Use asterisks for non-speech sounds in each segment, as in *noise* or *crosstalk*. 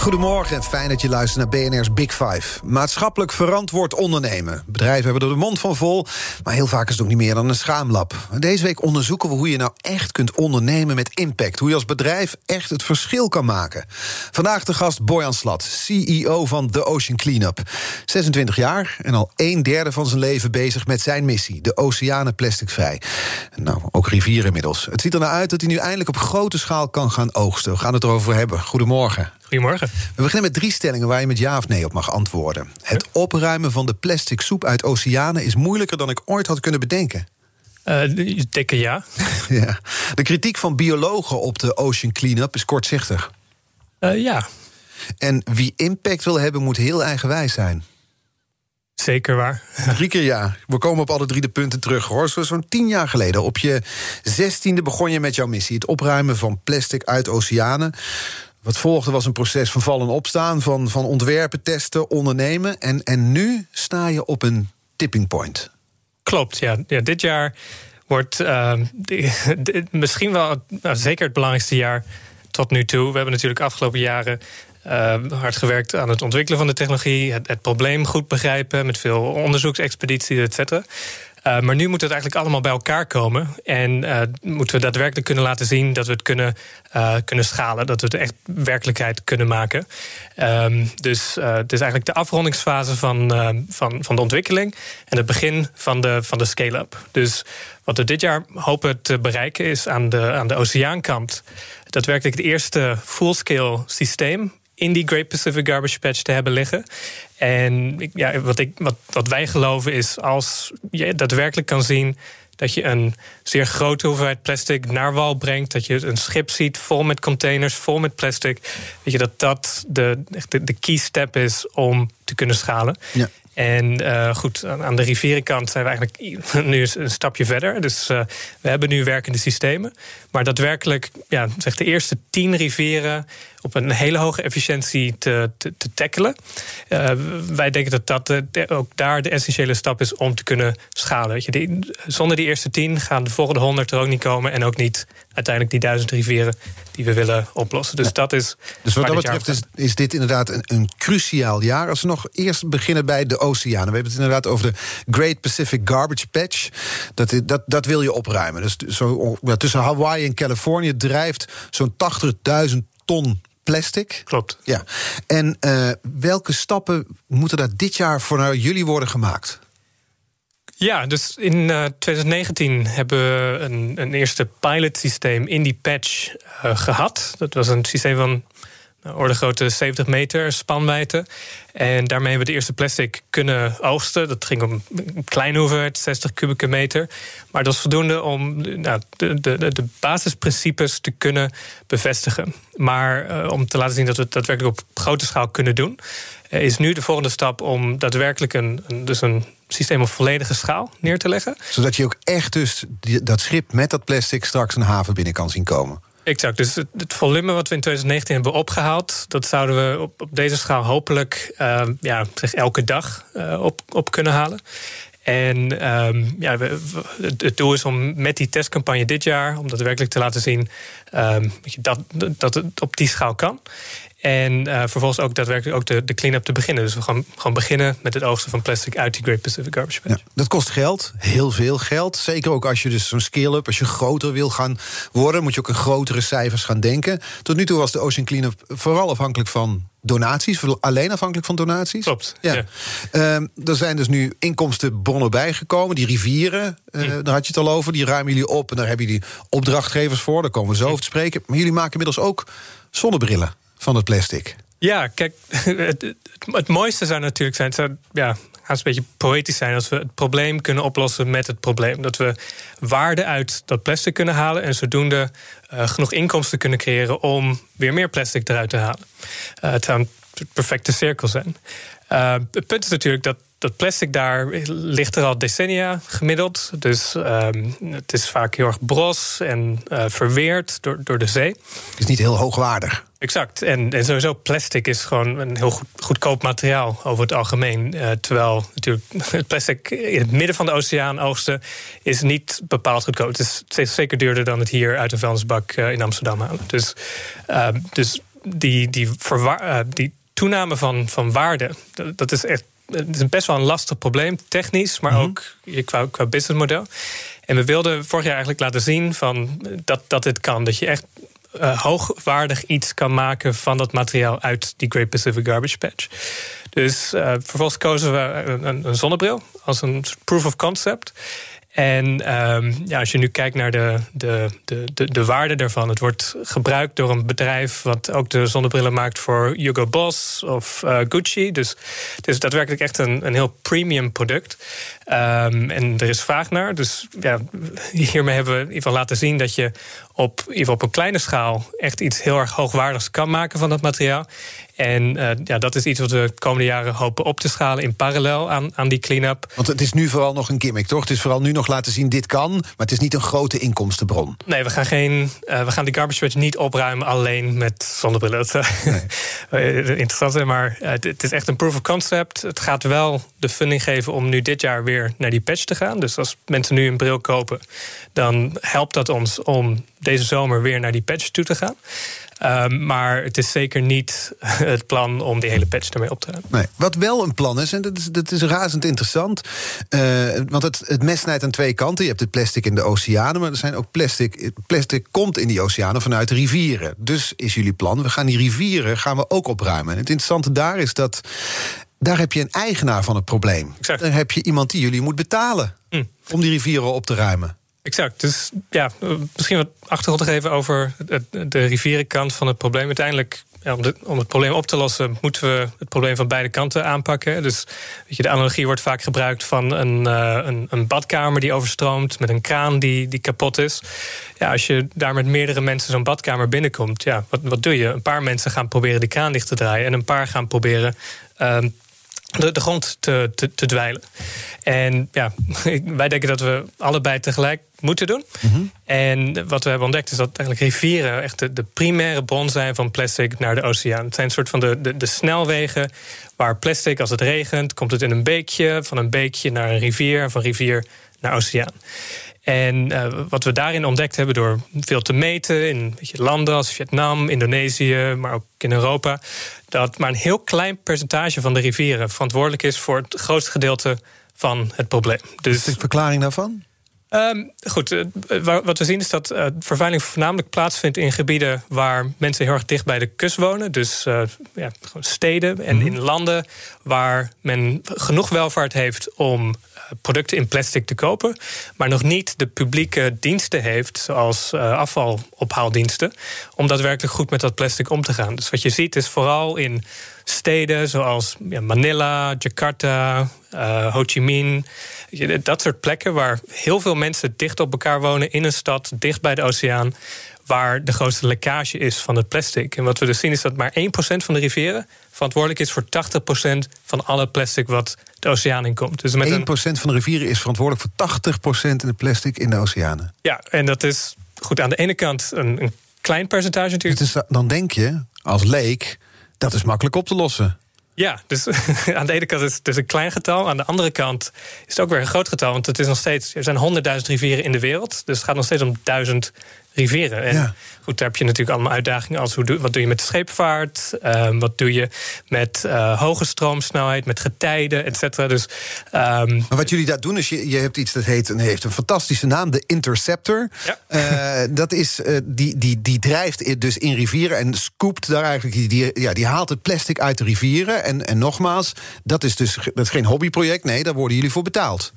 Goedemorgen en fijn dat je luistert naar BNR's Big Five. Maatschappelijk verantwoord ondernemen. Bedrijven hebben er de mond van vol, maar heel vaak is het ook niet meer dan een schaamlab. Deze week onderzoeken we hoe je nou echt kunt ondernemen met impact. Hoe je als bedrijf echt het verschil kan maken. Vandaag de gast Boyan Slat, CEO van The Ocean Cleanup. 26 jaar en al een derde van zijn leven bezig met zijn missie: de oceanen plasticvrij. Nou, ook rivieren inmiddels. Het ziet er nou uit dat hij nu eindelijk op grote schaal kan gaan oogsten. We gaan het erover hebben. Goedemorgen. Goedemorgen. We beginnen met drie stellingen waar je met ja of nee op mag antwoorden. Het opruimen van de plastic soep uit oceanen is moeilijker dan ik ooit had kunnen bedenken. Uh, dikke ja. *laughs* ja. De kritiek van biologen op de Ocean Cleanup is kortzichtig. Uh, ja. En wie impact wil hebben, moet heel eigenwijs zijn. Zeker waar. *laughs* Drie keer ja. We komen op alle drie de punten terug. Hoor. Zo'n tien jaar geleden, op je zestiende, begon je met jouw missie: het opruimen van plastic uit oceanen. Wat volgde was een proces van vallen en opstaan, van, van ontwerpen, testen, ondernemen. En, en nu sta je op een tipping point. Klopt, ja. ja dit jaar wordt uh, misschien wel nou, zeker het belangrijkste jaar tot nu toe. We hebben natuurlijk afgelopen jaren uh, hard gewerkt aan het ontwikkelen van de technologie, het, het probleem goed begrijpen met veel onderzoeksexpedities, et. Uh, maar nu moet het eigenlijk allemaal bij elkaar komen. En uh, moeten we daadwerkelijk kunnen laten zien dat we het kunnen, uh, kunnen schalen. Dat we het echt werkelijkheid kunnen maken. Um, dus het is eigenlijk de afrondingsfase van, van, van de ontwikkeling. En het begin van de, van de scale-up. Dus wat we dit jaar hopen te bereiken is aan de, aan de oceaankant. Daadwerkelijk het eerste full-scale systeem in die Great Pacific Garbage Patch te hebben liggen. En ja, wat, ik, wat, wat wij geloven is als je daadwerkelijk kan zien dat je een zeer grote hoeveelheid plastic naar wal brengt. Dat je een schip ziet vol met containers, vol met plastic. Weet je, dat dat de, de, de key step is om te kunnen schalen. Ja. En uh, goed, aan de rivierenkant zijn we eigenlijk *laughs* nu een stapje verder. Dus uh, we hebben nu werkende systemen. Maar daadwerkelijk, ja, zeg de eerste tien rivieren op een hele hoge efficiëntie te, te, te tackelen. Uh, wij denken dat dat de, ook daar de essentiële stap is om te kunnen schalen. Weet je, die, zonder die eerste tien gaan de volgende honderd er ook niet komen. En ook niet uiteindelijk die duizend rivieren die we willen oplossen. Dus dat is. Dus wat dat betreft is, is, dit inderdaad een, een, cruciaal jaar. Als we nog eerst beginnen bij de oceanen. We hebben het inderdaad over de Great Pacific Garbage Patch. Dat, dat, dat wil je opruimen. Dus zo, tussen Hawaii en Californië drijft zo'n 80.000 ton plastic. Klopt. Ja. En uh, welke stappen moeten daar dit jaar voor jullie worden gemaakt? Ja, dus in uh, 2019 hebben we een, een eerste pilotsysteem in die patch uh, gehad. Dat was een systeem van nou, orde grootte 70 meter spanwijdte. En daarmee hebben we de eerste plastic kunnen oogsten. Dat ging om een kleine hoeveelheid, 60 kubieke meter. Maar dat was voldoende om nou, de, de, de basisprincipes te kunnen bevestigen. Maar uh, om te laten zien dat we het daadwerkelijk op grote schaal kunnen doen, uh, is nu de volgende stap om daadwerkelijk een, dus een systeem op volledige schaal neer te leggen. Zodat je ook echt dus dat schip met dat plastic straks een haven binnen kan zien komen. Exact. Dus het, volume wat we in 2019 hebben opgehaald, dat zouden we op, deze schaal hopelijk uh, ja, zeg elke dag uh, op, op kunnen halen. En um, ja, we, het doel is om met die testcampagne dit jaar, om daadwerkelijk te laten zien um, dat, dat het op die schaal kan. En uh, vervolgens ook daadwerkelijk ook de, de clean-up te beginnen. Dus we gaan gewoon beginnen met het oogsten van plastic uit die Great Pacific Garbage Patch. Ja, dat kost geld, heel veel geld. Zeker ook als je dus zo'n scale-up, als je groter wil gaan worden, moet je ook in grotere cijfers gaan denken. Tot nu toe was de Ocean Cleanup vooral afhankelijk van donaties, alleen afhankelijk van donaties. Klopt. Ja. ja. Uh, er zijn dus nu inkomstenbronnen bijgekomen. Die rivieren, uh, hm. daar had je het al over, die ruimen jullie op en daar hebben jullie opdrachtgevers voor. Daar komen we zo over te spreken. Maar jullie maken inmiddels ook zonnebrillen van het plastic. Ja, kijk, *laughs* het, het, mooiste zou natuurlijk zijn, zou, ja, een beetje poëtisch zijn, als we het probleem kunnen oplossen met het probleem. Dat we waarde uit dat plastic kunnen halen en zodoende uh, genoeg inkomsten kunnen creëren om weer meer plastic eruit te halen. Uh, het zou de perfecte cirkel zijn. Uh, het punt is natuurlijk dat dat plastic daar ligt er al decennia gemiddeld. Dus ehm, het is vaak heel erg bros en uh, verweerd door, door de zee. Het is niet heel hoogwaardig. Exact. En, en sowieso plastic is gewoon een heel goed, goedkoop materiaal over het algemeen. Uh, terwijl natuurlijk het plastic in het midden van de oceaan oogsten is niet bepaald goedkoop. Het is zeker duurder dan het hier uit een vuilnisbak uh, in Amsterdam halen. Dus, uh, dus die, die, die toename van, van waarde, dat is echt het is best wel een lastig probleem, technisch, maar mm -hmm. ook qua, qua businessmodel. En we wilden vorig jaar eigenlijk laten zien van dat, dat dit kan. Dat je echt uh, hoogwaardig iets kan maken van dat materiaal uit die Great Pacific Garbage Patch. Dus uh, vervolgens kozen we een, een, zonnebril als een proof of concept. En um, ja, als je nu kijkt naar de, de, de, de, de waarde daarvan, het wordt gebruikt door een bedrijf wat ook de zonnebrillen maakt voor Hugo Boss of uh, Gucci. Dus het is daadwerkelijk echt een, een heel premium product. Um, en er is vraag naar. Dus ja, hiermee hebben we in ieder geval laten zien dat je op, geval op een kleine schaal echt iets heel erg hoogwaardigs kan maken van dat materiaal. En uh, ja, dat is iets wat we de komende jaren hopen op te schalen in parallel aan, aan die clean-up. Want het is nu vooral nog een gimmick, toch? Het is vooral nu nog laten zien, dit kan, maar het is niet een grote inkomstenbron. Nee, we gaan, geen, uh, we gaan die garbage patch niet opruimen alleen met zonnebrillen. *laughs* Nee. Interessant, maar uh, het is echt een proof of concept. Het gaat wel de funding geven om nu dit jaar weer naar die patch te gaan. Dus als mensen nu een bril kopen, dan helpt dat ons om deze zomer weer naar die patch toe te gaan. Um, maar het is zeker niet *laughs* het plan om die hele patch ermee op te ruimen. Nee. Wat wel een plan is, en dat is, dat is razend interessant. Uh, want het, het mes snijdt aan twee kanten. Je hebt het plastic in de oceanen, maar er zijn ook plastic. Plastic komt in die oceanen vanuit de rivieren. Dus is jullie plan, we gaan die rivieren gaan we ook opruimen. En het interessante daar is dat. Daar heb je een eigenaar van het probleem. Exact. Daar heb je iemand die jullie moet betalen mm. om die rivieren op te ruimen. Exact. Dus ja, misschien wat achtergrond te geven over de rivierenkant van het probleem. Uiteindelijk, om, om, het probleem op te lossen, moeten we het probleem van beide kanten aanpakken. Dus weet je, de analogie wordt vaak gebruikt van een, uh, een, een, badkamer die overstroomt, met een kraan die, die kapot is. Ja, als je daar met meerdere mensen zo'n badkamer binnenkomt, ja, wat, wat doe je? Een paar mensen gaan proberen die kraan dicht te draaien en een paar gaan proberen. Uh, de, de grond te, te, te, dweilen. En ja, *laughs* wij denken dat we allebei tegelijk moeten doen. Mm -hmm. En wat we hebben ontdekt is dat eigenlijk rivieren echt de, de, primaire bron zijn van plastic naar de oceaan. Het zijn een soort van de, de, de, snelwegen waar plastic, als het regent, komt het in een beekje, van een beekje naar een rivier, van rivier naar oceaan. En uh, wat we daarin ontdekt hebben door veel te meten in weet je, landen als Vietnam, Indonesië, maar ook in Europa, dat maar een heel klein percentage van de rivieren verantwoordelijk is voor het grootste gedeelte van het probleem. Dus, is de verklaring daarvan? Um, goed, uh, wat we zien is dat uh, vervuiling voornamelijk plaatsvindt in gebieden waar mensen heel erg dicht bij de kust wonen. Dus uh, ja, steden en mm -hmm. in landen waar men genoeg welvaart heeft om producten in plastic te kopen, maar nog niet de publieke diensten heeft, zoals uh, afvalophaaldiensten, om daadwerkelijk goed met dat plastic om te gaan. Dus wat je ziet is vooral in steden zoals Manila, Jakarta, uh, Ho Chi Minh. Dat soort plekken waar heel veel mensen dicht op elkaar wonen in een stad, dicht bij de oceaan waar de grootste lekkage is van het plastic. En wat we dus zien is dat maar 1% van de rivieren verantwoordelijk is voor 80% van alle plastic wat de oceaan in komt. Dus met 1% een... van de rivieren is verantwoordelijk voor 80% in de plastic in de oceanen. Ja, en dat is goed aan de ene kant een, een klein percentage natuurlijk. Is, dan denk je, als leek, dat is makkelijk op te lossen. Ja, dus *laughs* aan de ene kant is het dus een klein getal. Aan de andere kant is het ook weer een groot getal. Want het is nog steeds, er zijn honderdduizend rivieren in de wereld. Dus het gaat nog steeds om duizend rivieren. En ja. goed, daar heb je natuurlijk allemaal uitdagingen als hoe doe, wat doe je met de scheepvaart? Um, wat doe je met uh, hoge stroomsnelheid, met getijden, et cetera. Dus, um, maar wat jullie daar doen, is je, je hebt iets dat heet, heeft een fantastische naam, de Interceptor. Ja. Uh, dat is, uh, die, die, die drijft dus in rivieren en scoopt daar eigenlijk, die, ja, die haalt het plastic uit de rivieren. En, en nogmaals, dat is dus dat is geen hobbyproject, nee, daar worden jullie voor betaald.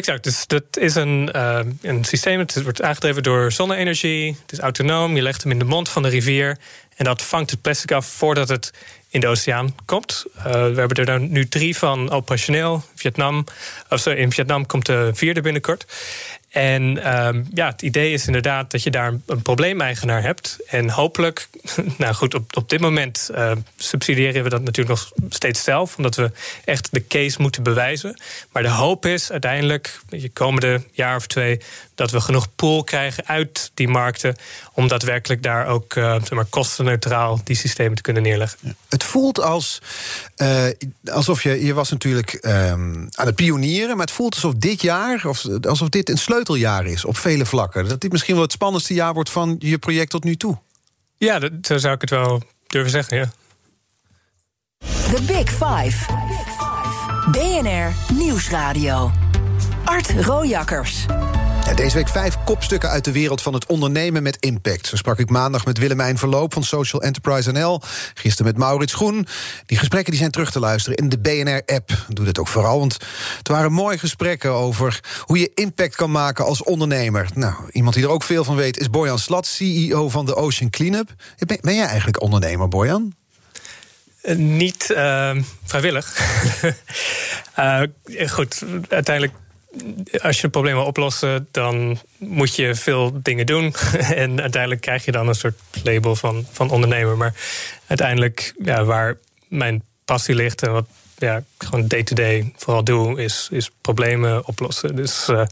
Exact, dus dat is een, uh, een systeem. Het wordt aangedreven door zonne-energie. Het is autonoom. Je legt hem in de mond van de rivier. En dat vangt het plastic af voordat het in de oceaan komt. Uh, we hebben er dan nu drie van operationeel. Vietnam, of sorry, in Vietnam komt de vierde binnenkort. En um, ja, het idee is inderdaad dat je daar een probleemeigenaar hebt. En hopelijk, *laughs* nou goed, op, op dit moment uh, subsidiëren we dat natuurlijk nog steeds zelf, omdat we echt de case moeten bewijzen. Maar de hoop is uiteindelijk, de komende jaar of twee, dat we genoeg pool krijgen uit die markten om daadwerkelijk daar ook uh, zeg maar, kostenneutraal die systemen te kunnen neerleggen. Het voelt als uh, alsof je, je was natuurlijk um, aan het pionieren, maar het voelt alsof dit jaar, of, alsof dit een sleuteljaar is op vele vlakken. Dat dit misschien wel het spannendste jaar wordt van je project tot nu toe. Ja, dat, zo zou ik het wel durven zeggen, ja. The Big Five. BNR Nieuwsradio. Art Rojakkers. Deze week vijf kopstukken uit de wereld van het ondernemen met impact. Zo sprak ik maandag met Willemijn Verloop van Social Enterprise NL. Gisteren met Maurits Groen. Die gesprekken die zijn terug te luisteren in de BNR-app. Doe dat ook vooral, want het waren mooie gesprekken over hoe je impact kan maken als ondernemer. Nou, iemand die er ook veel van weet is Boyan Slat, CEO van de Ocean Cleanup. Ben, jij eigenlijk ondernemer, Boyan? Uh, niet uh, vrijwillig. uh, *laughs* goed, uiteindelijk als je een probleem wil oplossen, dan moet je veel dingen doen. *laughs* en uiteindelijk krijg je dan een soort label van, van ondernemer. Maar uiteindelijk, ja, waar mijn passie ligt en wat ja, ik gewoon day-to-day vooral doe, is, is problemen oplossen. Dus uh,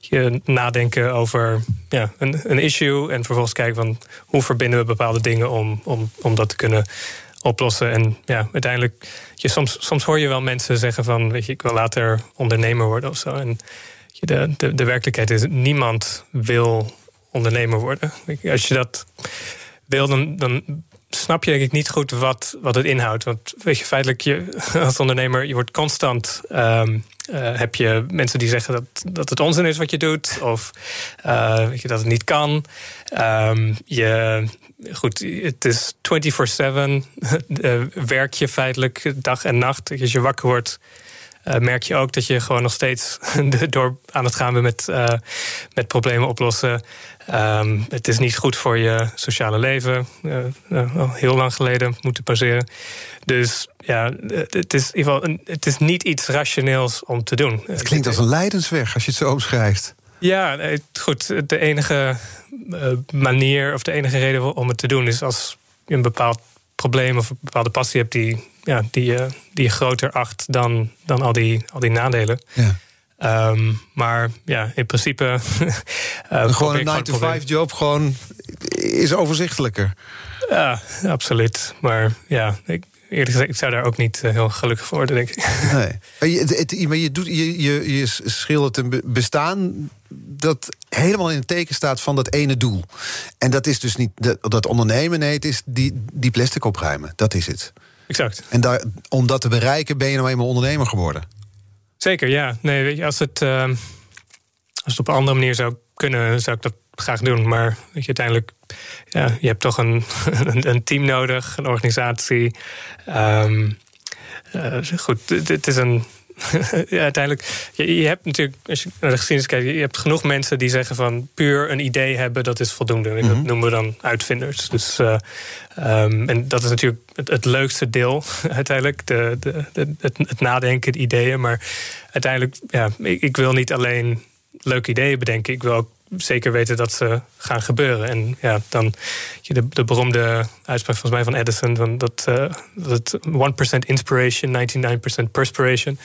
je nadenken over ja, een, een issue en vervolgens kijken van hoe verbinden we bepaalde dingen om, om, om dat te kunnen oplossen. En ja, uiteindelijk, je, soms, soms hoor je wel mensen zeggen van, weet je, ik wil later ondernemer worden of zo. En de, de, de werkelijkheid is, niemand wil ondernemer worden. Als je dat wil, dan, dan snap je denk ik niet goed wat, wat het inhoudt. Want weet je, feitelijk, je, *laughs* als ondernemer, je wordt constant. Um, uh, heb je mensen die zeggen dat, dat het onzin is wat je doet, of uh, weet je, dat het niet kan. Um, je, goed, het is 24-7. Uh, *laughs* werk je feitelijk dag en nacht. Als je wakker wordt, merk je ook dat je gewoon nog steeds *laughs* door aan het gaan bent met, uh, met problemen oplossen. Um, het is niet goed voor je sociale leven. Uh, al heel lang geleden moeten passeren. Dus ja, het is, in ieder geval een, het is niet iets rationeels om te doen. Het klinkt als een leidensweg als je het zo omschrijft. Ja, goed. De enige manier of de enige reden om het te doen is als je een bepaald probleem of een bepaalde passie hebt die, ja, die, uh, die je groter acht dan, dan al, die, al die nadelen. Ja. Um, maar ja, in principe. uh, *laughs* gewoon een 9-to-5 job gewoon is overzichtelijker. Ja, absoluut. Maar ja, ik, eerlijk gezegd, ik zou daar ook niet uh, heel gelukkig voor worden, denk ik. Nee. Maar je, het, maar je, doet, je, je, je schildert een bestaan dat helemaal in het teken staat van dat ene doel. En dat is dus niet dat, dat ondernemen, nee, het is die, die plastic opruimen. Dat is het. Exact. En daar, om dat te bereiken ben je nou eenmaal ondernemer geworden. Zeker, ja. Nee, weet je, als het, uh, als het op een andere manier zou kunnen, zou ik dat graag doen. Maar weet je, uiteindelijk, ja, je hebt toch een, *laughs* een team nodig, een organisatie. Um, uh, goed, het is een *laughs* ja, uiteindelijk, je, je, hebt natuurlijk, als je naar de geschiedenis kijkt, je hebt genoeg mensen die zeggen van puur een idee hebben, dat is voldoende. En dat mhm. noemen we dan uitvinders. Dus, uh, um, en dat is natuurlijk het, het leukste deel *laughs* uiteindelijk, de, de, de, het, het, nadenken, de ideeën. Maar uiteindelijk, ja, ik, ik wil niet alleen leuke ideeën bedenken, ik wil ook zeker weten dat ze gaan gebeuren. En ja, dan de, de beroemde uitspraak volgens mij van Edison... Van dat, uh, dat 1% inspiration, 99% perspiration...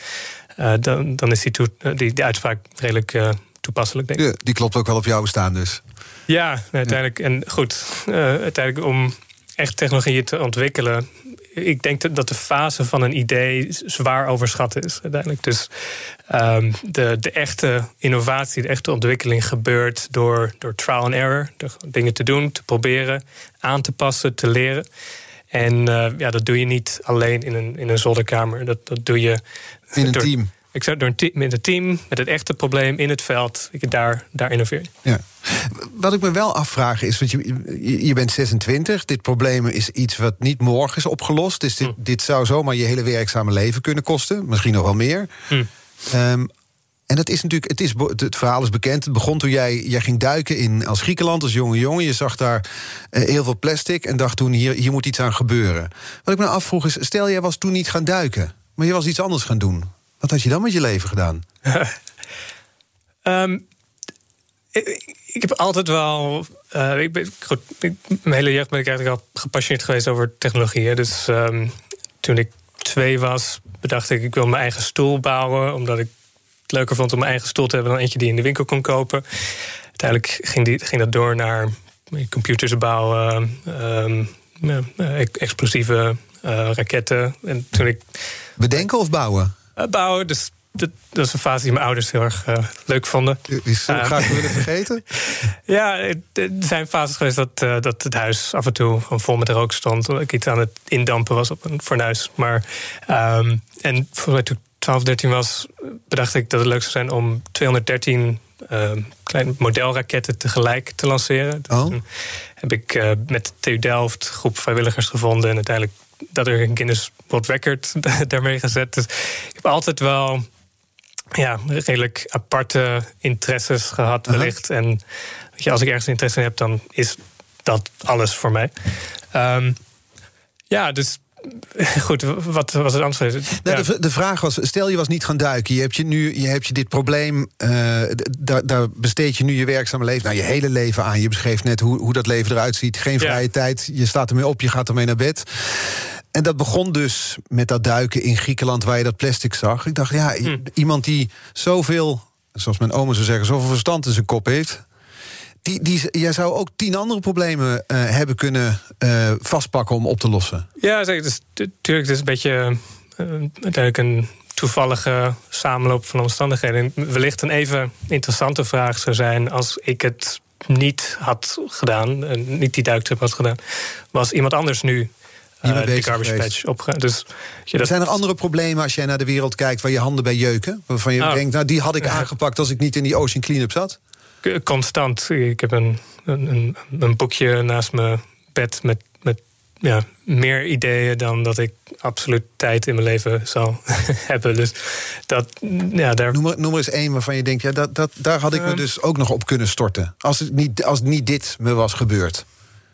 Uh, dan, dan is die, uh, die, die uitspraak redelijk uh, toepasselijk, denk ik. Ja, die klopt ook wel op jouw bestaan dus. Ja, uiteindelijk. En goed, uiteindelijk om echt technologieën te ontwikkelen ik denk dat de fase van een idee zwaar overschat is uiteindelijk. Dus um, de, de echte innovatie, de echte ontwikkeling gebeurt door, door trial and error. Door dingen te doen, te proberen, aan te passen, te leren. En uh, ja, dat doe je niet alleen in een, in een zolderkamer. Dat, dat doe je in een door, team. Ik zou door een team, met een team, met het echte probleem in het veld, daar, daar innoveer Ja. Wat ik me wel afvraag is, want je, je bent 26, dit probleem is iets wat niet morgen is opgelost. Dus dit, hm. dit zou zomaar je hele werkzame leven kunnen kosten, misschien nog wel meer. Hm. Um, En dat is natuurlijk, het, is, het verhaal is bekend. Het begon toen jij, jij ging duiken in als Griekenland als jonge jongen. Je zag daar uh, heel veel plastic en dacht toen: hier, hier moet iets aan gebeuren. Wat ik me afvroeg is: stel jij was toen niet gaan duiken, maar je was iets anders gaan doen. Wat had je dan met je leven gedaan? um, *laughs* ik, ik, heb altijd wel. Uh, ik ben, goed, ik, mijn hele jeugd ben ik eigenlijk al gepassioneerd geweest over technologie. Dus um, toen ik twee was, bedacht ik: ik wil mijn eigen stoel bouwen. Omdat ik het leuker vond om mijn eigen stoel te hebben dan eentje die je in de winkel kon kopen. Uiteindelijk ging, die, ging dat door naar computers bouwen, um, explosieve uh, raketten. En toen ik. Bedenken of bouwen? Uh, bouwen. Dus dat, dat, is een fase die mijn ouders heel erg uh, leuk vonden. Die zo uh, graag willen vergeten? *laughs* ja, er zijn fases geweest dat, uh, dat het huis af en toe gewoon vol met rook stond. Omdat ik iets aan het indampen was op een fornuis. Maar, um, en toen ik 12, 13 was, bedacht ik dat het leuk zou zijn om 213 kleine modelraketten tegelijk te lanceren. Dus oh. heb ik met de TU Delft groep vrijwilligers gevonden en uiteindelijk dat er een Guinness World Record daarmee gezet. Dus ik heb altijd wel ja, redelijk aparte interesses gehad, wellicht. Uh -huh. En je, als ik ergens interesse in heb, dan is dat alles voor mij. Um, ja, dus *laughs* Goed, wat was het anders? Nou, ja. de, de, vraag was: stel je was niet gaan duiken. Je hebt je nu je hebt je dit probleem. Uh, daar, daar besteed je nu je werkzame leven, nou je hele leven aan. Je beschreef net hoe, hoe dat leven eruit ziet. Geen vrije ja. tijd. Je staat ermee op, je gaat ermee naar bed. En dat begon dus met dat duiken in Griekenland waar je dat plastic zag. Ik dacht, ja, hm. iemand die zoveel, zoals mijn oma zou zeggen, zoveel verstand in zijn kop heeft. Die, die, jij zou ook tien andere problemen uh, hebben kunnen uh, vastpakken om op te lossen. Ja, zeker. Dus, natuurlijk, het is een beetje uiteindelijk een toevallige samenloop van omstandigheden. Wellicht een even interessante vraag zou zijn als ik het niet had gedaan, niet die duiktrip had gedaan, was iemand anders nu uh, de garbage patch opgaan. Dus, je dat... Zijn er andere problemen als jij naar de wereld kijkt waar je handen bij jeuken? Waarvan je oh. denkt, nou die had ik aangepakt als ik niet in die ocean cleanup zat? Constant. Ik heb een, een, een boekje naast mijn bed met, met ja, meer ideeën dan dat ik absoluut tijd in mijn leven zal *laughs* hebben. Dus dat, ja, daar... noem, er, noem er eens één waarvan je denkt, ja, dat, dat, daar had ik me dus ook nog op kunnen storten. Als, het niet, als niet dit me was gebeurd.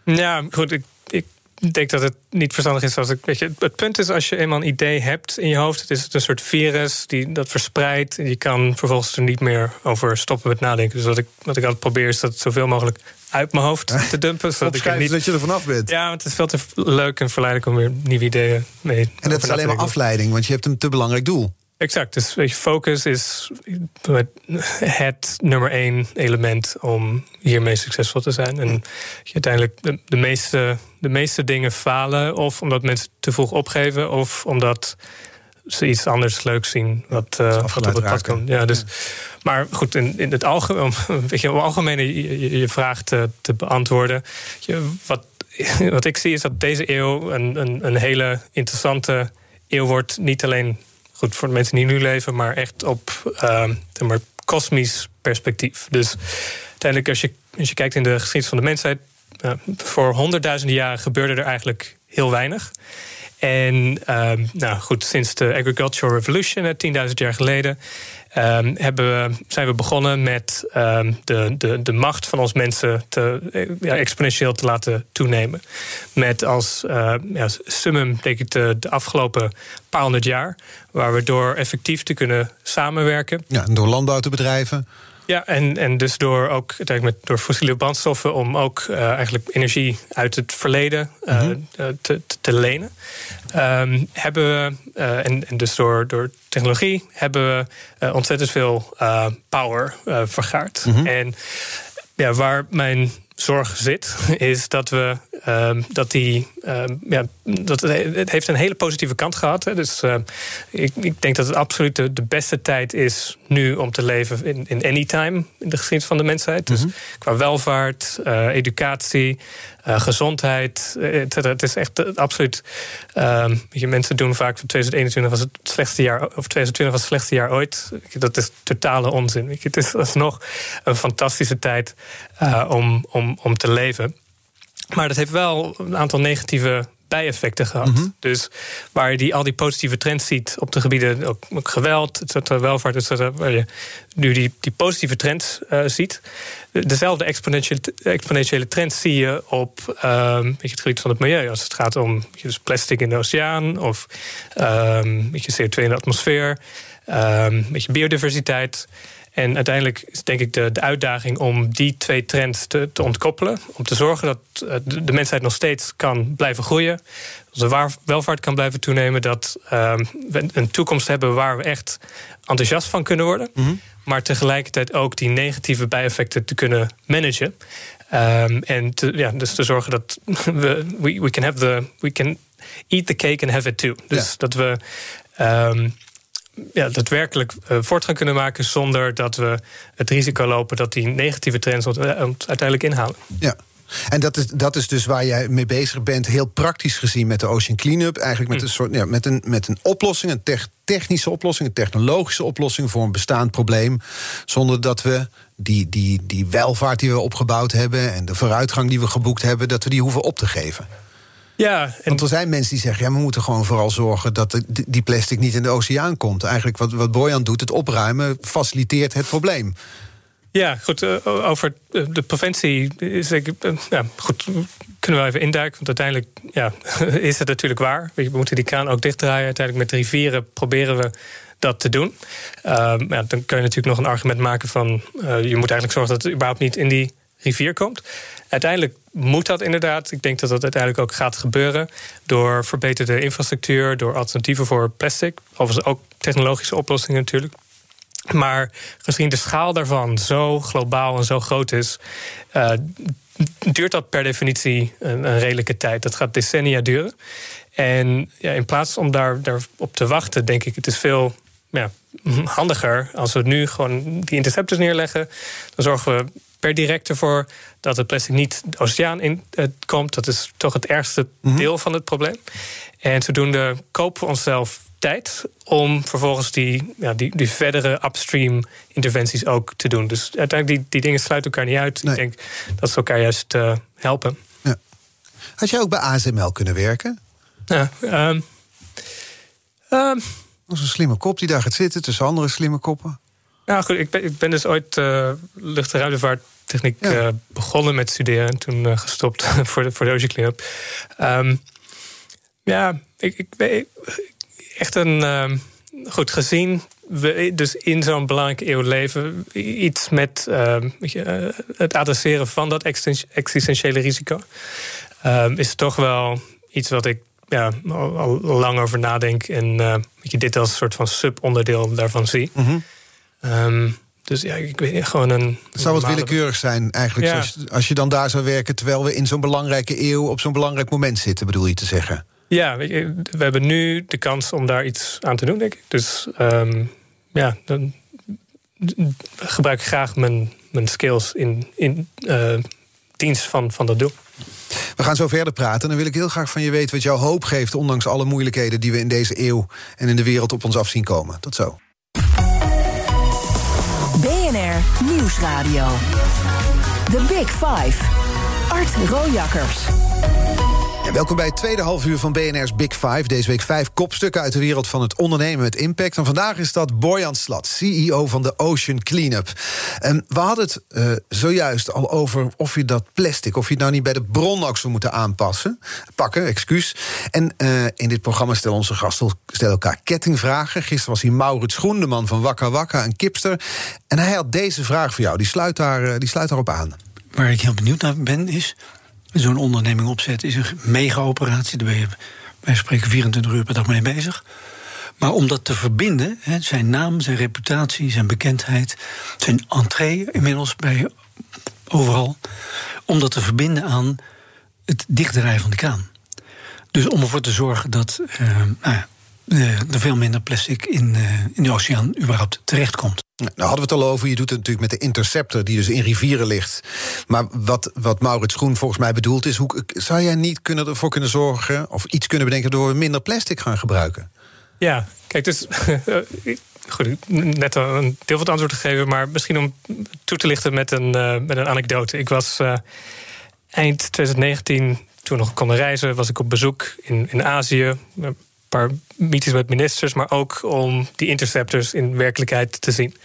Ja, goed, ik, ik ik denk dat het niet verstandig is als ik. Weet je, het punt is als je eenmaal een idee hebt in je hoofd, het is een soort virus die dat verspreidt. En je kan vervolgens er niet meer over stoppen met nadenken. Dus wat ik, wat ik altijd probeer is dat zoveel mogelijk uit mijn hoofd te *laughs* dumpen. Zodat ik niet... dat je er vanaf bent. Ja, want het is veel te leuk en verleidelijk om weer nieuwe ideeën mee. En dat is alleen maar afleiding, want je hebt een te belangrijk doel. Exact. Dus weet je, focus is het nummer één element om hiermee succesvol te zijn. En je uiteindelijk de, de, meeste, de meeste dingen falen, of omdat mensen te vroeg opgeven, of omdat ze iets anders leuks zien wat, uh, wat op het pad komt. Ja, dus, Maar goed, in, in het algemeen, weet je, om algemene je, je vraag te, te beantwoorden. Je, wat, wat ik zie is dat deze eeuw een, een, een hele interessante eeuw wordt. Niet alleen goed voor de mensen die nu leven, maar echt op uh, maar, kosmisch perspectief. Dus uiteindelijk, als je, als je kijkt in de geschiedenis van de mensheid, uh, voor honderdduizenden jaren gebeurde er eigenlijk heel weinig. En uh, nou goed, sinds de Agricultural Revolution, 10.000 jaar geleden, Um, hebben zijn we begonnen met um, de, de, de macht van ons mensen te, ja, exponentieel te laten toenemen. Met als uh, ja, summum, denk ik, de, de afgelopen paar honderd jaar. Waar we door effectief te kunnen samenwerken. Ja, door landbouw te bedrijven. Ja, en, en dus door ook met, door fossiele brandstoffen om ook uh, eigenlijk energie uit het verleden uh, mm -hmm. te, te, lenen. Um, hebben we, uh, en, en dus door, door technologie, hebben we ontzettend veel power vergaard. Mm -hmm. En ja, waar mijn zorg zit, is dat we um, dat die. Um, ja, dat het heeft een hele positieve kant gehad. Hè. Dus uh, ik, ik, denk dat het absoluut de, de, beste tijd is nu om te leven in, in anytime in de geschiedenis van de mensheid. Dus mm -hmm. qua welvaart, uh, educatie, uh, gezondheid. Et het is echt absoluut. Um, je, mensen doen vaak 2021 was het slechtste jaar, of 2020 was het slechtste jaar ooit. Dat is totale onzin. Het is alsnog een fantastische tijd uh, om, om, om te leven. Maar dat heeft wel een aantal negatieve bijeffecten gehad. Mhm. Dus waar je die, al die positieve trends ziet op de gebieden, ook, geweld, et cetera, welvaart, et cetera, waar je nu die, die positieve trends uh, ziet. Dezelfde exponentiële, exponentiële trends zie je op uh, weet je, het gebied van het milieu. Als het gaat om dus plastic in de oceaan of weet je, CO2 in de atmosfeer, um, weet je, biodiversiteit. En uiteindelijk is denk ik de, de uitdaging om die twee trends te, te ontkoppelen. Om te zorgen dat eh, de, mensheid nog steeds kan blijven groeien. Dat de welvaart kan blijven toenemen. Dat ehm, we een toekomst hebben waar we echt enthousiast van kunnen worden. Mhm. Maar tegelijkertijd ook die negatieve bijeffecten te kunnen managen. Um, en te, ja, dus te zorgen dat *laughs* we, we, we can have the we can eat the cake and have it too. Dus dat we um, ja, daadwerkelijk uh, voortgang kunnen maken zonder dat we het risico lopen dat die negatieve trends ons uiteindelijk inhalen. Ja. En dat is, dat is dus waar jij mee bezig bent, heel praktisch gezien met de Ocean Cleanup. Eigenlijk met, mm. een, soort, ja, met, een, met een oplossing, een technische oplossing, een technologische oplossing voor een bestaand probleem. Zonder dat we die, die, die welvaart die we opgebouwd hebben en de vooruitgang die we geboekt hebben, dat we die hoeven op te geven. Ja. Want er zijn mensen die zeggen: ja, we moeten gewoon vooral zorgen dat die plastic niet in de oceaan komt. Eigenlijk wat, wat Boyan doet, het opruimen, faciliteert het probleem. Ja, goed. Eh, over de preventie is ik, eh, ja, goed, kunnen we even induiken. Want uiteindelijk ja, *laughs* is het natuurlijk waar. We moeten die kraan ook dichtdraaien. Uiteindelijk met rivieren proberen we dat te doen. Ehm, ja, dan kun je natuurlijk nog een argument maken van... Je moet eigenlijk zorgen dat het überhaupt niet in die rivier komt. Uiteindelijk moet dat inderdaad. Ik denk dat dat uiteindelijk ook gaat gebeuren. Door verbeterde infrastructuur, door alternatieven voor plastic. Overigens ook technologische oplossingen natuurlijk. Maar gezien de schaal daarvan zo globaal en zo groot is, uh, duurt dat per definitie een, een, redelijke tijd. Dat gaat decennia duren. En ja, in plaats om daar, daarop te wachten, denk ik, het is veel ja, handiger als we nu gewoon die interceptors neerleggen. Dan zorgen we per direct ervoor dat het plastic niet de oceaan in uh, komt. Dat is toch het ergste mhm. deel van het probleem. En zodoende kopen we onszelf tijd om vervolgens die, ja, die, die verdere upstream interventies ook te doen. Dus uiteindelijk die, die dingen sluiten elkaar niet uit. Ik denk dat ze elkaar juist uh, helpen. Ja. Had jij ook bij ASML kunnen werken? Ja, um, um, dat is een slimme kop die daar gaat zitten tussen andere slimme koppen. Ja, goed. Ik ben, ik ben dus ooit uh, lucht- en ruimtevaarttechniek ja. uh, begonnen met studeren en toen uh, gestopt *laughs* voor de, voor de Ocean Cleanup. Um, ja, ik, ik, ik, echt een. Um, goed, gezien we dus in zo'n belangrijke eeuw leven, iets met uh, het adresseren van dat existentiële risico, uh, is toch wel iets wat ik ja, al, lang over nadenk en je, dit als een soort van subonderdeel daarvan zie. Mm Um, dus ja, ik weet gewoon een. Het zou wat willekeurig zijn, eigenlijk. Ja. als je dan daar zou werken terwijl we in zo'n belangrijke eeuw op zo'n belangrijk moment zitten, bedoel je te zeggen? Ja, we, hebben nu de kans om daar iets aan te doen, denk ik. Dus um, ja, dan gebruik ik graag mijn, mijn skills in, in uh, dienst van, van dat doel. We gaan zo verder praten. Dan wil ik heel graag van je weten wat jouw hoop geeft, ondanks alle moeilijkheden die we in deze eeuw en in de wereld op ons af zien komen. Tot zo. Nieuwsradio. The Big Five. Art Rojakkers welkom bij het tweede half uur van BNR's Big Five. Deze week vijf kopstukken uit de wereld van het ondernemen met impact. En vandaag is dat Boyan Slat, CEO van de Ocean Cleanup. En we hadden het uh, zojuist al over of je dat plastic... of je het nou niet bij de bron ook zou moeten aanpassen. Pakken, excuus. En uh, in dit programma stellen onze gasten stellen elkaar kettingvragen. Gisteren was hij Maurits Groen, de man van Wakka Wakka, een kipster. En hij had deze vraag voor jou, die sluit, daar, uh, die sluit daarop aan. Waar ik heel benieuwd naar ben, is zo'n onderneming opzet is een mega-operatie. Daar ben je wij spreken 24 uur per dag mee bezig. Maar om dat te verbinden, zijn naam, zijn reputatie, zijn bekendheid, zijn entree inmiddels bij overal, om dat te verbinden aan het dichtdraaien van de kraan. Dus om ervoor te zorgen dat uh, nou ja, er veel minder plastic in, uh, in de oceaan überhaupt terechtkomt. Nou, hadden we het al over. Je doet het natuurlijk met de interceptor die dus in rivieren ligt. Maar wat, wat Maurits Groen volgens mij bedoelt is... Hoe, zou jij niet kunnen, ervoor kunnen zorgen of iets kunnen bedenken... door we minder plastic gaan gebruiken? Ja, kijk, dus... *laughs* goed, net een deel van het antwoord gegeven... maar misschien om toe te lichten met een, uh, met een anekdote. Ik was uh, eind 2019 toen nog konden reizen, was ik op bezoek in, in Azië. Paar meetings met ministers, maar ook om die interceptors in werkelijkheid te zien.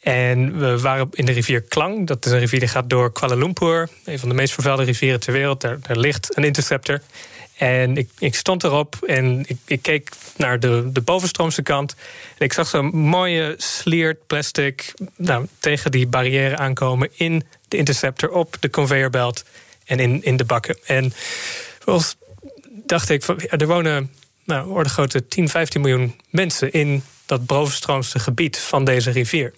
En we waren in de rivier Klang. Dat is een rivier die gaat door Kuala Lumpur. Een van de meest vervuilde rivieren ter wereld. Daar, daar ligt een interceptor. En ik, ik stond erop en ik, ik, keek naar de, de bovenstroomse kant. En ik zag zo'n mooie sliert plastic nou, tegen die barrière aankomen in de interceptor op de conveyorbelt en in, in de bakken. En volgens dacht ik, er wonen nou, orde grote 10, 15 miljoen mensen in dat bovenstroomse gebied van deze rivier.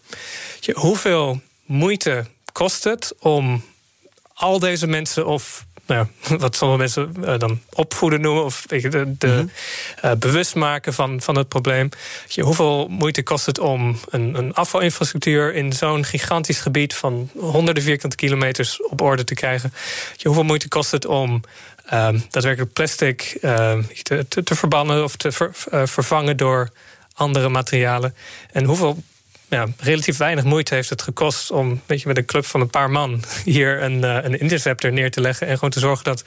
Hoeveel moeite kost het om al deze mensen of nou *laughs* wat sommige mensen uh, dan opvoeden noemen, of de, de mm -hmm. bewust maken van, van het probleem. Je, hoeveel moeite kost het om een, een afvalinfrastructuur in zo'n gigantisch gebied van honderden vierkante kilometers op orde te krijgen? Je, hoeveel moeite kost het om um, daadwerkelijk plastic uh, te, te, te, verbannen of te ver, uh, vervangen door andere materialen? En hoeveel ja, relatief weinig moeite heeft het gekost om weet je, met een club van een paar man *laughs* hier een, uh, een interceptor neer te leggen. En gewoon te zorgen dat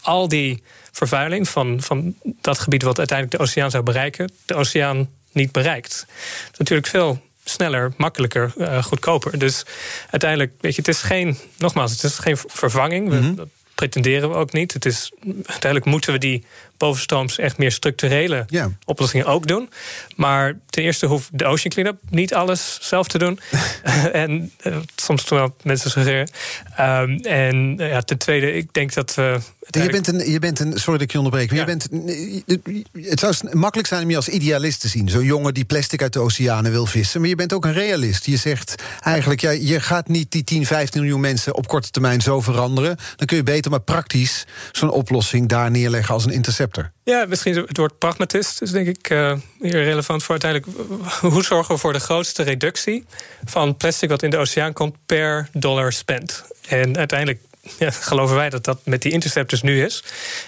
al die vervuiling van, van dat gebied wat uiteindelijk de oceaan zou bereiken, de oceaan niet bereikt. Dat is natuurlijk veel sneller, makkelijker, uh, goedkoper. Dus uiteindelijk, weet je, het is geen, nogmaals, het is geen vervanging. Mm -hmm. Dat pretenderen we ook niet. Het is, uiteindelijk moeten we die bovenstrooms echt meer structurele ja. oplossingen ook doen. Maar ten eerste hoeft de Ocean Cleanup niet alles zelf te doen. *laughs* *laughs* en uh, soms wel mensen suggereren. Um, en uh, ja, ten tweede, ik denk dat we. Je bent, een, je bent een. Sorry dat ik je onderbreek. Maar ja. je bent, het zou makkelijk zijn om je als idealist te zien. Zo'n jongen die plastic uit de oceanen wil vissen. Maar je bent ook een realist. Je zegt eigenlijk, ja, je gaat niet die 10, 15 miljoen mensen op korte termijn zo veranderen. Dan kun je beter maar praktisch zo'n oplossing daar neerleggen als een intercept. Ja, misschien het woord pragmatist is denk ik uh, hier relevant voor uiteindelijk. Hoe zorgen we voor de grootste reductie van plastic wat in de oceaan komt per dollar spend? En uiteindelijk ja, geloven wij dat dat met die interceptors nu is.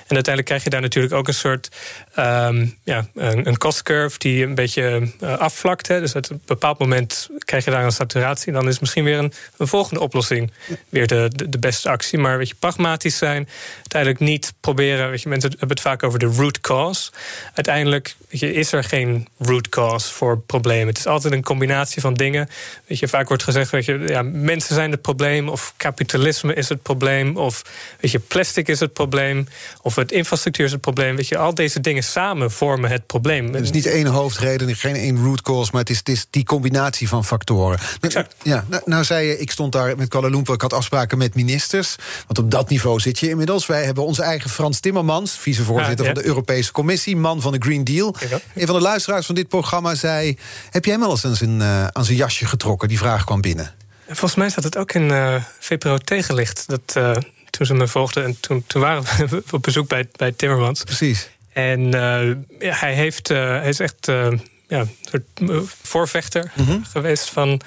En uiteindelijk krijg je daar natuurlijk ook een soort um, ja, een, een cost curve die een beetje uh, afvlakt. Hè. Dus op een bepaald moment krijg je daar een saturatie. En dan is misschien weer een, een volgende oplossing weer de, de, beste actie. Maar weet je, pragmatisch zijn. Uiteindelijk niet proberen. Weet je, mensen hebben het vaak over de root cause. Uiteindelijk je, is er geen root cause voor problemen. Het is altijd een combinatie van dingen. Weet je, vaak wordt gezegd, weet je, ja, mensen zijn het probleem, of kapitalisme is het probleem, of weet je, plastic is het probleem, of het infrastructuur is het probleem. Weet je, al deze dingen samen vormen het probleem. Het is niet één hoofdreden, geen één root cause, maar het is, het is die combinatie van factoren. Exact. Ja, nou, nou zei je, ik stond daar met Kuala Lumpur, ik had afspraken met ministers, want op dat niveau zit je inmiddels. Wij hebben onze eigen Frans Timmermans, vicevoorzitter ja, ja. van de Europese Commissie, man van de Green Deal. Een van de luisteraars van dit programma zei: Heb jij hem wel eens aan zijn, uh, aan zijn jasje getrokken? Die vraag kwam binnen. Volgens mij staat het ook in uh, VPRO tegenlicht. Dat, uh, toen ze me volgden en toen, toen waren we *laughs* op bezoek bij, bij Timmermans. Precies. En uh, ja, hij, heeft, hij is echt ja, een soort voorvechter mm -hmm. geweest van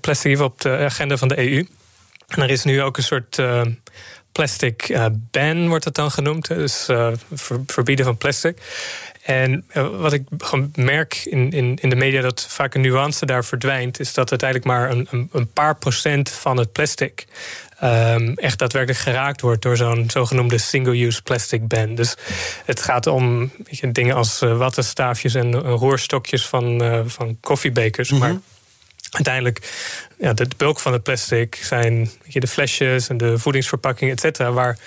plastic op de agenda van de EU. En er is nu ook een soort plastic ban, wordt het dan genoemd. Dus ver, verbieden van plastic. En wat ik gewoon merk in, in, in de media dat vaak een nuance daar verdwijnt, is dat uiteindelijk maar een, een paar procent van het plastic um, echt daadwerkelijk geraakt wordt door zo'n zogenoemde single-use plastic ban. Dus het gaat om je, dingen als wattenstaafjes en roerstokjes van, van koffiebekers. Mm -hmm. Maar uiteindelijk, ja, de, bulk van het plastic zijn je, de flesjes en de voedingsverpakking, et cetera, waar